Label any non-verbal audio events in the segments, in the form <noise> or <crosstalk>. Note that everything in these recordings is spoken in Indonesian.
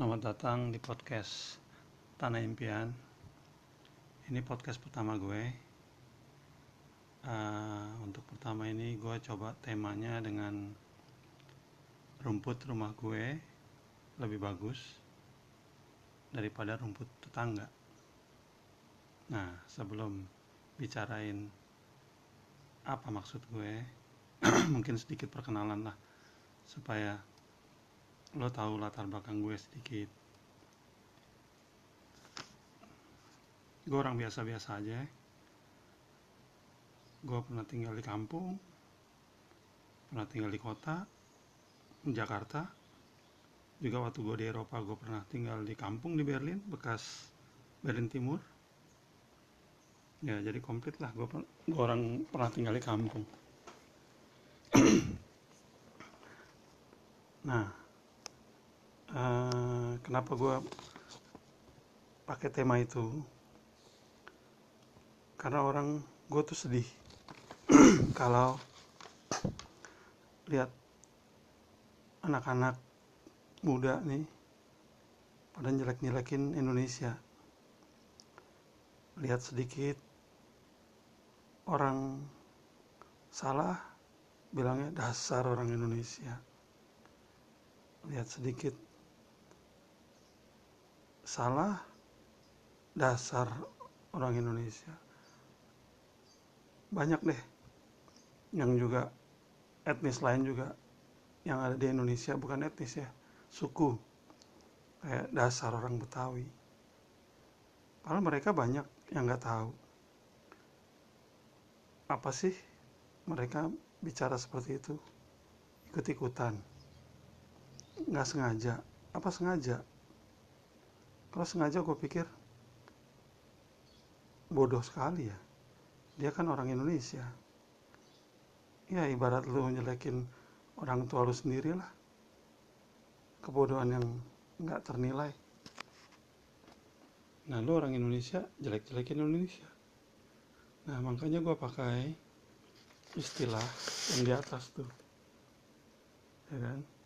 Selamat datang di podcast Tanah Impian. Ini podcast pertama gue. Uh, untuk pertama ini gue coba temanya dengan rumput rumah gue lebih bagus daripada rumput tetangga. Nah, sebelum bicarain apa maksud gue, <clears throat> mungkin sedikit perkenalan lah supaya lo tahu latar belakang gue sedikit. Gue orang biasa-biasa aja. Gue pernah tinggal di kampung pernah tinggal di kota Jakarta. Juga waktu gue di Eropa gue pernah tinggal di kampung di Berlin bekas Berlin Timur. Ya jadi komplit lah. Gue, gue orang pernah tinggal di kampung. <clears throat> Nah uh, kenapa gue pakai tema itu? Karena orang gue tuh sedih. <clears throat> Kalau lihat anak-anak muda nih pada jelek-jelekin Indonesia. Lihat sedikit orang salah bilangnya dasar orang Indonesia. Lihat sedikit salah dasar orang Indonesia. Banyak deh yang juga etnis lain juga yang ada di Indonesia bukan etnis ya suku. Kayak dasar orang Betawi. Padahal mereka banyak yang nggak tahu. Apa sih mereka bicara seperti itu? Ikut-ikutan. Nggak sengaja. Apa sengaja kalau sengaja gue pikir bodoh sekali ya. Dia kan orang Indonesia. Ya ibarat lu nyelekin orang tua lu sendiri lah. Kebodohan yang nggak ternilai. Nah lu orang Indonesia jelek-jelekin Indonesia. Nah makanya gue pakai istilah yang di atas tuh. Ya kan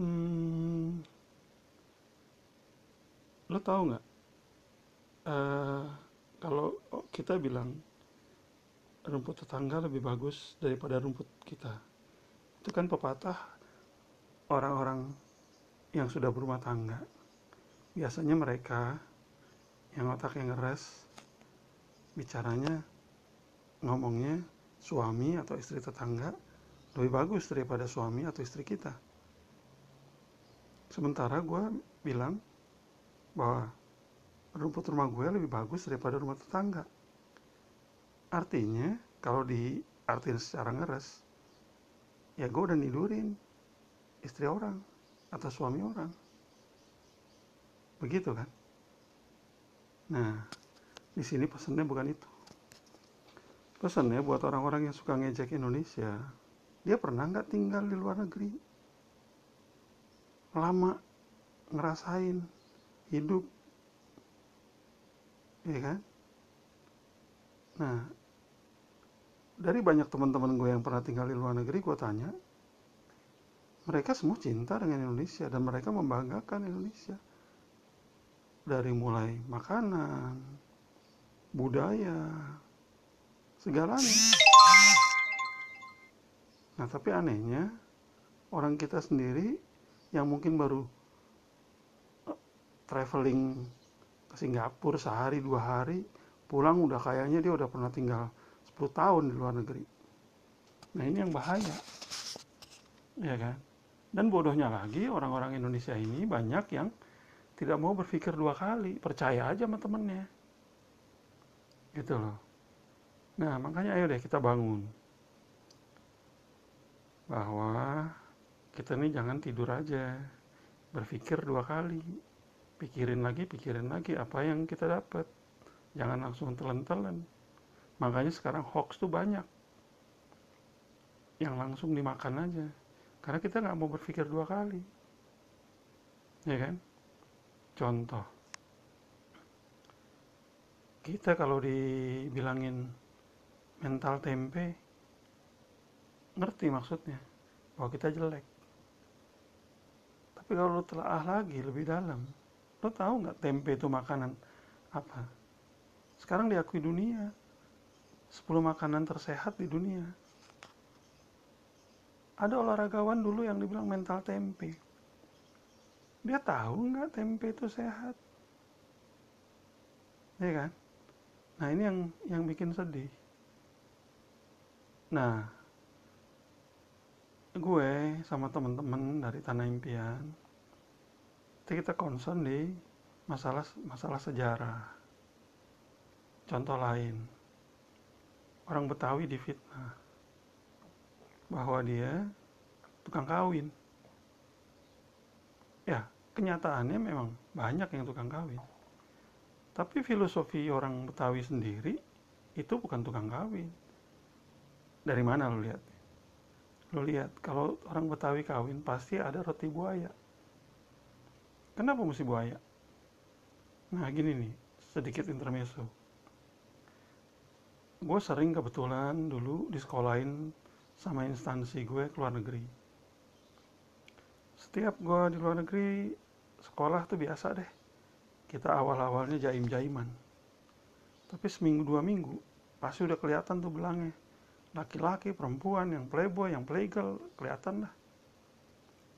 hmm, lo tau nggak? Uh, kalau kita bilang rumput tetangga lebih bagus daripada rumput kita itu kan pepatah orang-orang yang sudah berumah tangga. Biasanya mereka yang otaknya ngeres bicaranya ngomongnya suami atau istri tetangga lebih bagus daripada suami atau istri kita sementara gue bilang bahwa rumput rumah gue lebih bagus daripada rumah tetangga. Artinya kalau di artiin secara ngeres ya gue udah nidurin istri orang atau suami orang. Begitu kan? Nah di sini pesannya bukan itu. Pesannya buat orang-orang yang suka ngejek Indonesia dia pernah nggak tinggal di luar negeri lama ngerasain hidup. Ya kan? Nah dari banyak teman-teman gue yang pernah tinggal di luar negeri gue tanya mereka semua cinta dengan Indonesia dan mereka membanggakan Indonesia. Dari mulai makanan budaya segalanya. Nah tapi anehnya orang kita sendiri yang mungkin baru eh, traveling ke Singapura sehari dua hari pulang udah kayaknya dia udah pernah tinggal 10 tahun di luar negeri. Nah ini yang bahaya. Ya kan? Dan bodohnya lagi orang-orang Indonesia ini banyak yang tidak mau berpikir dua kali percaya aja sama temennya. Gitu loh. Nah makanya ayo deh kita bangun. Bahwa kita nih jangan tidur aja. Berpikir dua kali. Pikirin lagi pikirin lagi apa yang kita dapat. Jangan langsung telan-telan. Makanya sekarang hoax tuh banyak. Yang langsung dimakan aja. Karena kita nggak mau berpikir dua kali. Ya kan? Contoh. Kita kalau dibilangin mental tempe ngerti maksudnya? Bahwa kita jelek tapi kalau lo telah lagi lebih dalam. Lo tahu nggak tempe itu makanan apa? Sekarang diakui dunia. 10 makanan tersehat di dunia. Ada olahragawan dulu yang dibilang mental tempe. Dia tahu nggak tempe itu sehat? Ya kan? Nah ini yang yang bikin sedih. Nah gue sama teman-teman dari tanah impian itu kita concern di masalah masalah sejarah contoh lain orang Betawi difitnah bahwa dia tukang kawin ya kenyataannya memang banyak yang tukang kawin tapi filosofi orang Betawi sendiri itu bukan tukang kawin. Dari mana lo lihat? Lo lihat kalau orang Betawi kawin pasti ada roti buaya. Kenapa mesti buaya? Nah gini nih, sedikit intermezzo. Gue sering kebetulan dulu disekolahin sama instansi gue ke luar negeri. Setiap gue di luar negeri, sekolah tuh biasa deh kita awal-awalnya jaim-jaiman tapi seminggu dua minggu pasti udah kelihatan tuh belangnya laki-laki perempuan yang playboy yang playgirl kelihatan lah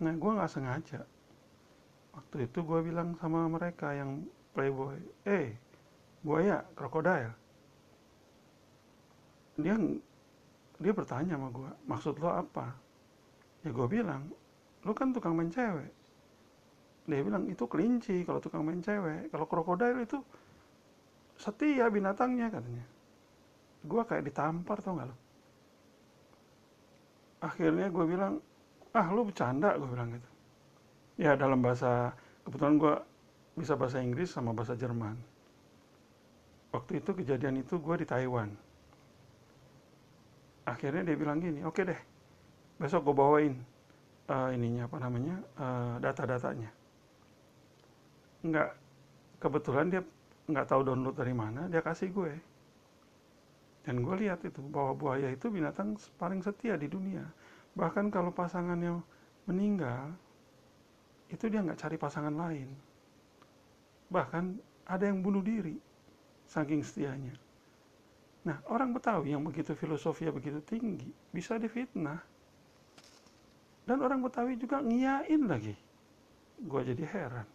nah gue nggak sengaja waktu itu gue bilang sama mereka yang playboy eh buaya krokodil. Dia dia bertanya sama gue maksud lo apa? Ya gue bilang lo kan tukang main cewek. Dia bilang itu kelinci kalau tukang main cewek. Kalau krokodil itu setia binatangnya katanya. Gue kayak ditampar tau gak lo akhirnya gue bilang ah lu bercanda gue bilang gitu ya dalam bahasa kebetulan gue bisa bahasa Inggris sama bahasa Jerman. Waktu itu kejadian itu gue di Taiwan. Akhirnya dia bilang gini oke okay deh besok gue bawain uh, ininya apa namanya uh, data-datanya. Nggak kebetulan dia nggak tahu download dari mana dia kasih gue. Dan gue lihat itu bahwa buaya itu binatang paling setia di dunia. Bahkan kalau pasangannya meninggal itu dia nggak cari pasangan lain. Bahkan ada yang bunuh diri saking setianya. Nah orang Betawi yang begitu filosofi begitu tinggi bisa difitnah. Dan orang Betawi juga ngiyain lagi. Gue jadi heran.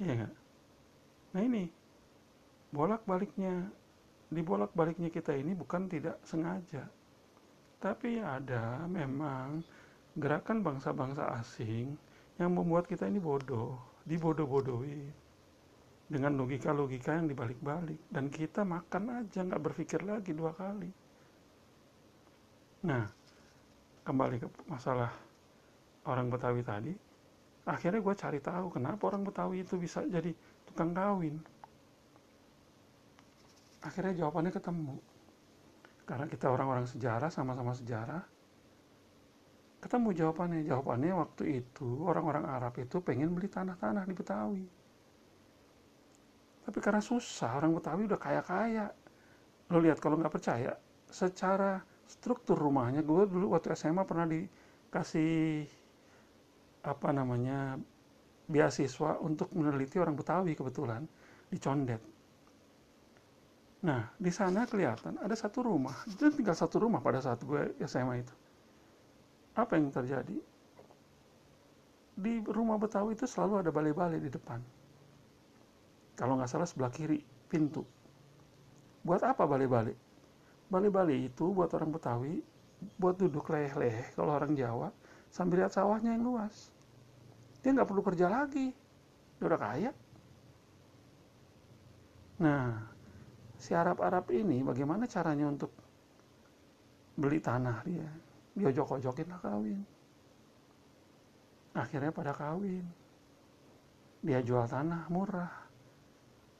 Iya nggak? Nah ini bolak-baliknya di bolak-baliknya kita ini bukan tidak sengaja, tapi ada memang gerakan bangsa-bangsa asing yang membuat kita ini bodoh, dibodoh-bodohi dengan logika-logika yang dibalik-balik. Dan kita makan aja nggak berpikir lagi dua kali. Nah, kembali ke masalah orang Betawi tadi, akhirnya gue cari tahu kenapa orang Betawi itu bisa jadi tukang kawin. Akhirnya jawabannya ketemu. Karena kita orang-orang sejarah sama-sama sejarah ketemu jawabannya jawabannya waktu itu orang-orang Arab itu pengen beli tanah-tanah di Betawi tapi karena susah orang Betawi udah kaya-kaya lo lihat kalau nggak percaya secara struktur rumahnya gue dulu waktu SMA pernah dikasih apa namanya beasiswa untuk meneliti orang Betawi kebetulan di Condet. Nah, di sana kelihatan ada satu rumah, dan tinggal satu rumah pada saat gue SMA itu. Apa yang terjadi? Di rumah Betawi itu selalu ada balai-balai di depan. Kalau nggak salah sebelah kiri, pintu. Buat apa balai-balai? Balai-balai itu buat orang Betawi, buat duduk leleh-leleh kalau orang Jawa, sambil lihat sawahnya yang luas. Dia nggak perlu kerja lagi, dia udah kaya. Nah, si Arab-Arab ini bagaimana caranya untuk beli tanah dia? Dia ojok-ojokin lah kawin. Akhirnya pada kawin. Dia jual tanah murah.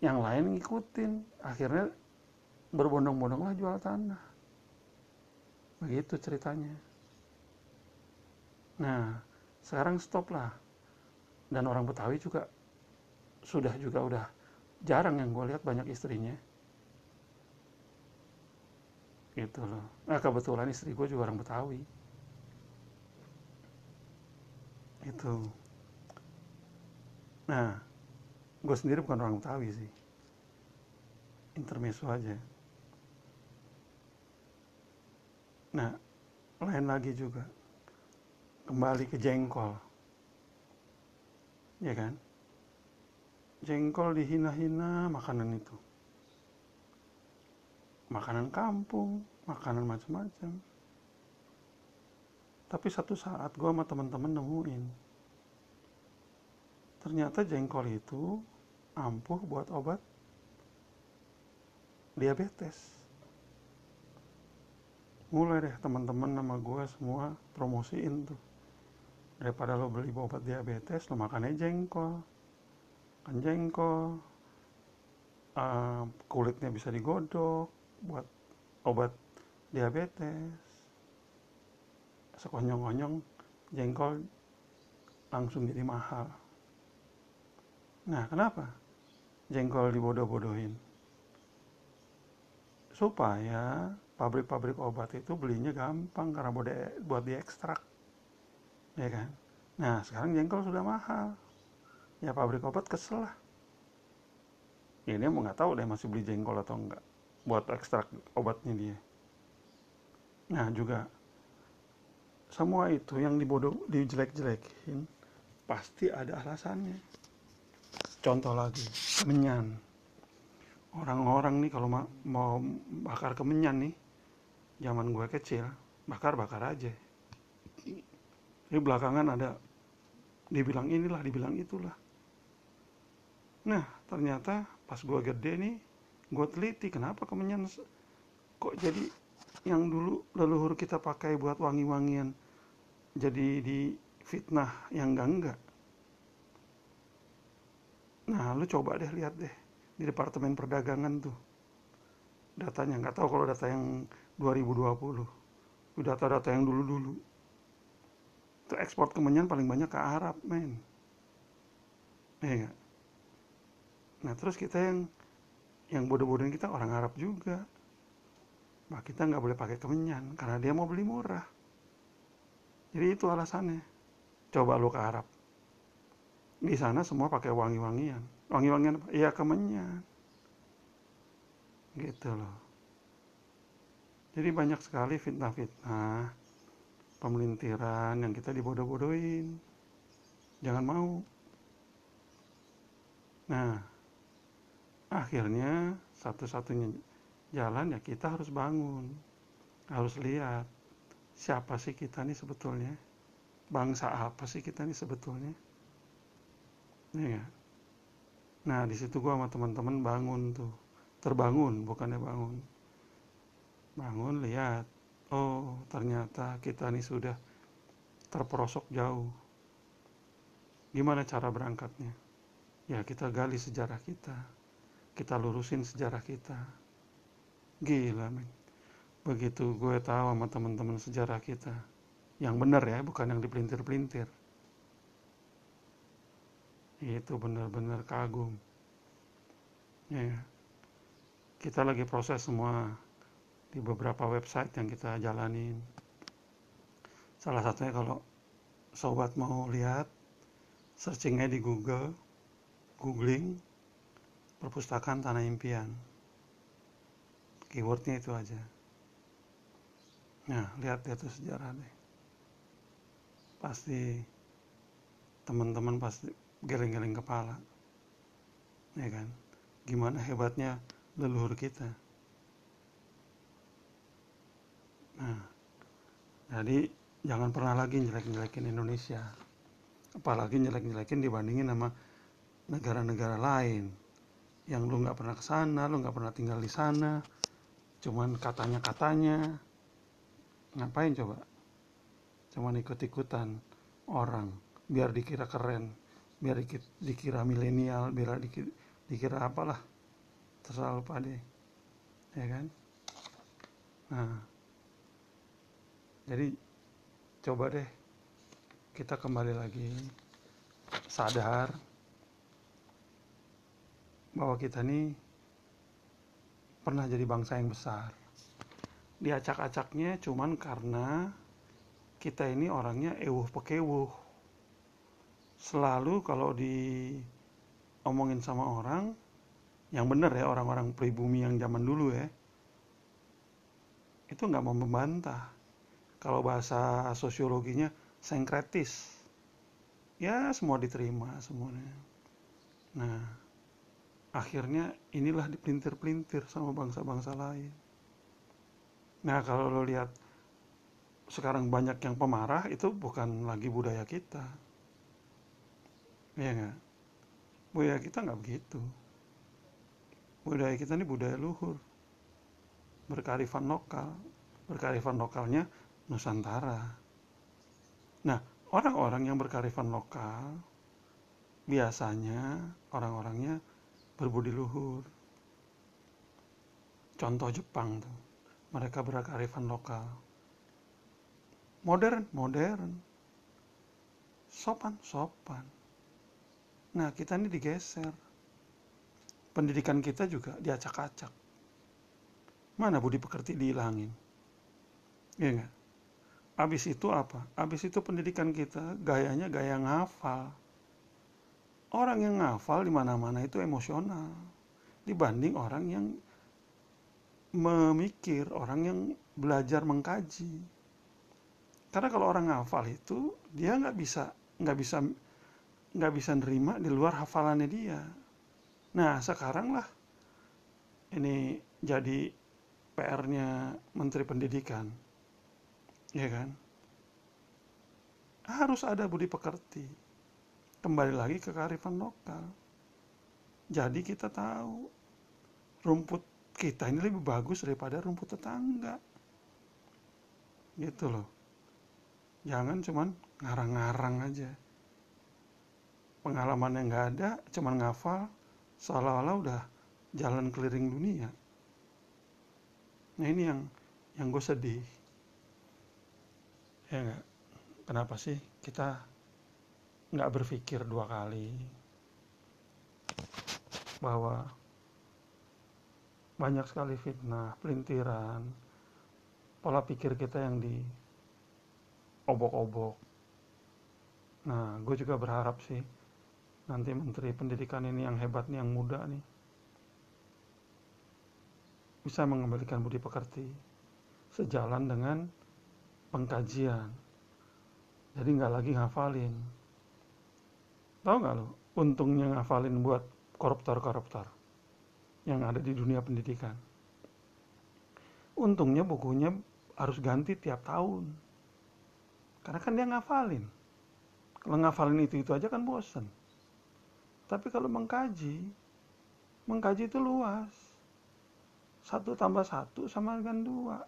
Yang lain ngikutin. Akhirnya berbondong-bondong lah jual tanah. Begitu ceritanya. Nah, sekarang stop lah. Dan orang Betawi juga sudah juga udah jarang yang gue lihat banyak istrinya. Gitu loh. Nah kebetulan istri gue juga orang Betawi. itu nah gue sendiri bukan orang Betawi sih. Intermezzo aja. Nah lain lagi juga. Kembali ke jengkol. Ya kan? Jengkol dihina-hina makanan itu makanan kampung makanan macam-macam. Tapi satu saat gue sama teman-teman nemuin ternyata jengkol itu ampuh buat obat diabetes. Mulai deh teman-teman nama gue semua promosiin tuh. Daripada lo beli obat diabetes lo makannya jengkol. Kan jengkol uh, kulitnya bisa digodok buat obat diabetes. Sekonyong-konyong jengkol langsung jadi mahal. Nah kenapa jengkol dibodoh-bodohin? Supaya pabrik-pabrik obat itu belinya gampang karena buat diekstrak. Ya kan? Nah sekarang jengkol sudah mahal. Ya pabrik obat kesel lah. Ini mau nggak tahu deh masih beli jengkol atau enggak buat ekstrak obatnya dia. Nah juga semua itu yang dibodoh dijelek-jelekin pasti ada alasannya. Contoh lagi kemenyan. Orang-orang nih kalau mau bakar kemenyan nih zaman gue kecil bakar-bakar aja. Ini belakangan ada dibilang inilah dibilang itulah. Nah ternyata pas gue gede nih gue teliti kenapa kemenyan kok jadi yang dulu leluhur kita pakai buat wangi-wangian jadi di fitnah yang enggak enggak nah lu coba deh lihat deh di departemen perdagangan tuh. Datanya nggak tahu kalau data yang 2020 data-data yang dulu-dulu. Itu ekspor kemenyan paling banyak ke Arab men. Ya nah terus kita yang yang bodoh-bodohin kita orang Arab juga Nah, kita nggak boleh pakai kemenyan karena dia mau beli murah. Jadi itu alasannya. Coba lu ke Arab. Di sana semua pakai wangi-wangian. Wangi-wangian apa? Iya kemenyan. Gitu loh. Jadi banyak sekali fitnah-fitnah, pemelintiran yang kita dibodoh-bodohin. Jangan mau. Nah, akhirnya satu-satunya jalan ya kita harus bangun. Harus lihat siapa sih kita nih sebetulnya? Bangsa apa sih kita nih sebetulnya? Ya nah di situ gua sama teman-teman bangun tuh. Terbangun bukannya bangun. Bangun lihat. Oh ternyata kita nih sudah terperosok jauh. Gimana cara berangkatnya? Ya kita gali sejarah kita kita lurusin sejarah kita Gila men. Begitu gue tahu sama teman-teman sejarah kita. Yang benar ya, bukan yang dipelintir-pelintir. Itu benar-benar kagum. Ya. Kita lagi proses semua di beberapa website yang kita jalanin. Salah satunya kalau sobat mau lihat, searchingnya di Google, googling perpustakaan Tanah Impian. Keywordnya itu aja. Nah lihat itu sejarah deh. Pasti teman-teman pasti geleng-geleng kepala. Ya kan? Gimana hebatnya leluhur kita? Nah jadi jangan pernah lagi jelek-jelekin Indonesia. Apalagi jelek-jelekin dibandingin sama negara-negara lain yang lu nggak pernah ke sana, lu nggak pernah tinggal di sana, cuman katanya-katanya ngapain coba? Cuman ikut-ikutan orang biar dikira keren biar dikira milenial biar dikira, dikira apalah. Terserah lupa deh. Ya kan? Nah. Jadi coba deh. Kita kembali lagi. Sadar bahwa kita nih pernah jadi bangsa yang besar. Diacak-acaknya cuman karena kita ini orangnya ewuh pekewuh. selalu kalau diomongin sama orang yang benar ya orang-orang pribumi yang zaman dulu ya itu nggak mau membantah kalau bahasa sosiologinya senkretis ya semua diterima semuanya nah akhirnya inilah dipelintir-pelintir sama bangsa-bangsa lain. Nah kalau lo lihat sekarang banyak yang pemarah itu bukan lagi budaya kita. Ya nggak? Budaya kita nggak begitu. Budaya kita ini budaya luhur. Berkarifan lokal. Berkarifan lokalnya Nusantara. Nah orang-orang yang berkarifan lokal biasanya orang-orangnya berbudi luhur. Contoh Jepang tuh mereka berkarifan lokal. Modern modern. Sopan sopan. Nah kita ini digeser. Pendidikan kita juga diacak-acak. Mana budi pekerti dihilangin? Ya enggak habis itu apa? Habis itu pendidikan kita gayanya gaya ngafal orang yang ngafal di mana-mana itu emosional dibanding orang yang memikir, orang yang belajar mengkaji. Karena kalau orang ngafal itu dia nggak bisa nggak bisa nggak bisa nerima di luar hafalannya dia. Nah sekarang lah ini jadi PR-nya Menteri Pendidikan, ya kan? Harus ada budi pekerti. Kembali lagi ke kearifan lokal. Jadi kita tahu rumput kita ini lebih bagus daripada rumput tetangga. Gitu loh. Jangan cuman ngarang-ngarang aja. Pengalaman yang nggak ada, cuman ngafal, seolah-olah udah jalan keliling dunia. Nah ini yang yang gue sedih. Ya gak? Kenapa sih kita nggak berpikir dua kali bahwa banyak sekali fitnah, pelintiran, pola pikir kita yang di obok-obok. Nah, gue juga berharap sih nanti Menteri Pendidikan ini yang hebat nih, yang muda nih, bisa mengembalikan budi pekerti sejalan dengan pengkajian. Jadi nggak lagi ngafalin. Tahu nggak lo? Untungnya ngafalin buat koruptor-koruptor yang ada di dunia pendidikan. Untungnya bukunya harus ganti tiap tahun. Karena kan dia ngafalin. Kalau ngafalin itu-itu aja kan bosen. Tapi kalau mengkaji, mengkaji itu luas. Satu tambah satu sama dengan dua.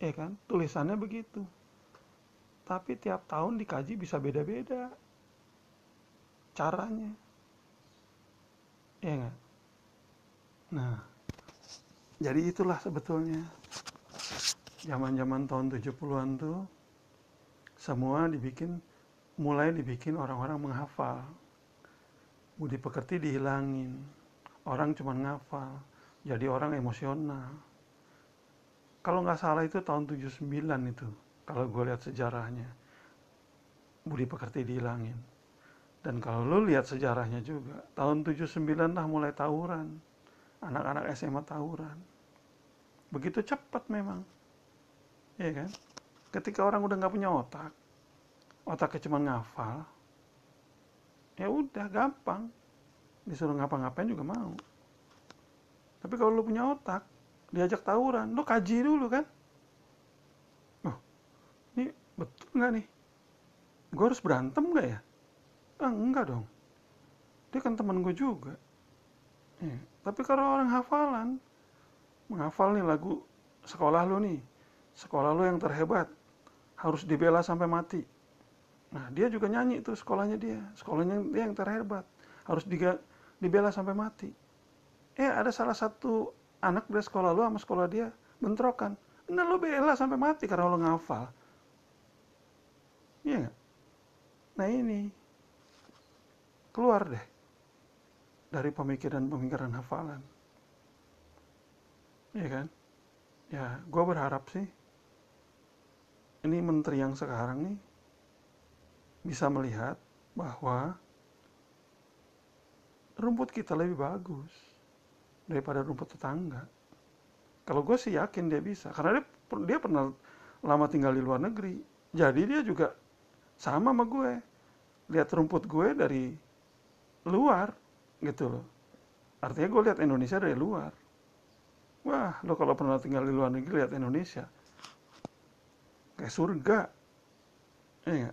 Ya kan? Tulisannya begitu. Tapi tiap tahun dikaji bisa beda-beda. Caranya. Ya enggak? Nah, jadi itulah sebetulnya. Zaman-zaman tahun 70-an tuh semua dibikin mulai dibikin orang-orang menghafal. Budi pekerti dihilangin. Orang cuma ngafal jadi orang emosional. Kalau nggak salah itu tahun 79 itu kalau gue lihat sejarahnya. Budi pekerti dihilangin dan kalau lo lihat sejarahnya juga tahun 79 lah mulai tawuran. Anak-anak SMA tawuran. Begitu cepat memang. Ya kan? Ketika orang udah nggak punya otak otaknya cuma ngafal ya udah gampang. Disuruh ngapa-ngapain juga mau. Tapi kalau lu punya otak diajak tawuran lu kaji dulu kan? Oh ini betul nggak nih? Gue harus berantem nggak ya ah, enggak dong. Dia kan teman gue juga. Ya. tapi kalau orang hafalan menghafal nih lagu sekolah lu nih sekolah lu yang terhebat harus dibela sampai mati. Nah dia juga nyanyi tuh sekolahnya dia sekolahnya dia yang terhebat harus diga, dibela sampai mati. Eh ada salah satu anak dari sekolah lu sama sekolah dia bentrokan. Nah lu bela sampai mati karena lu ngafal. Iya nah ini keluar deh dari pemikiran-pemikiran hafalan iya kan ya gue berharap sih ini menteri yang sekarang nih bisa melihat bahwa rumput kita lebih bagus daripada rumput tetangga. Kalau gue sih yakin dia bisa, karena dia, dia pernah lama tinggal di luar negeri. Jadi dia juga sama sama gue. Lihat rumput gue dari luar, gitu loh. Artinya gue lihat Indonesia dari luar. Wah, lo kalau pernah tinggal di luar negeri lihat Indonesia, kayak surga. Iya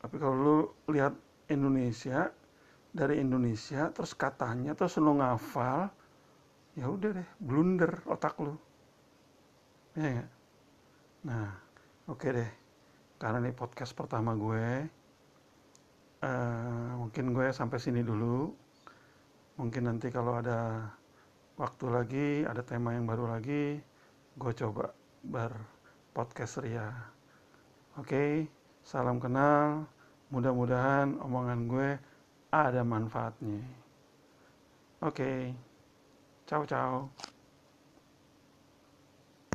Tapi kalau lo lihat Indonesia dari Indonesia, terus katanya, terus lo ngafal, ya udah deh, blunder otak lo. Iya Nah, oke okay deh. Karena ini podcast pertama gue, uh, mungkin gue sampai sini dulu. Mungkin nanti kalau ada waktu lagi, ada tema yang baru lagi, gue coba berpodcast ria. Oke, salam kenal. Mudah-mudahan omongan gue ada manfaatnya. Oke, ciao ciao.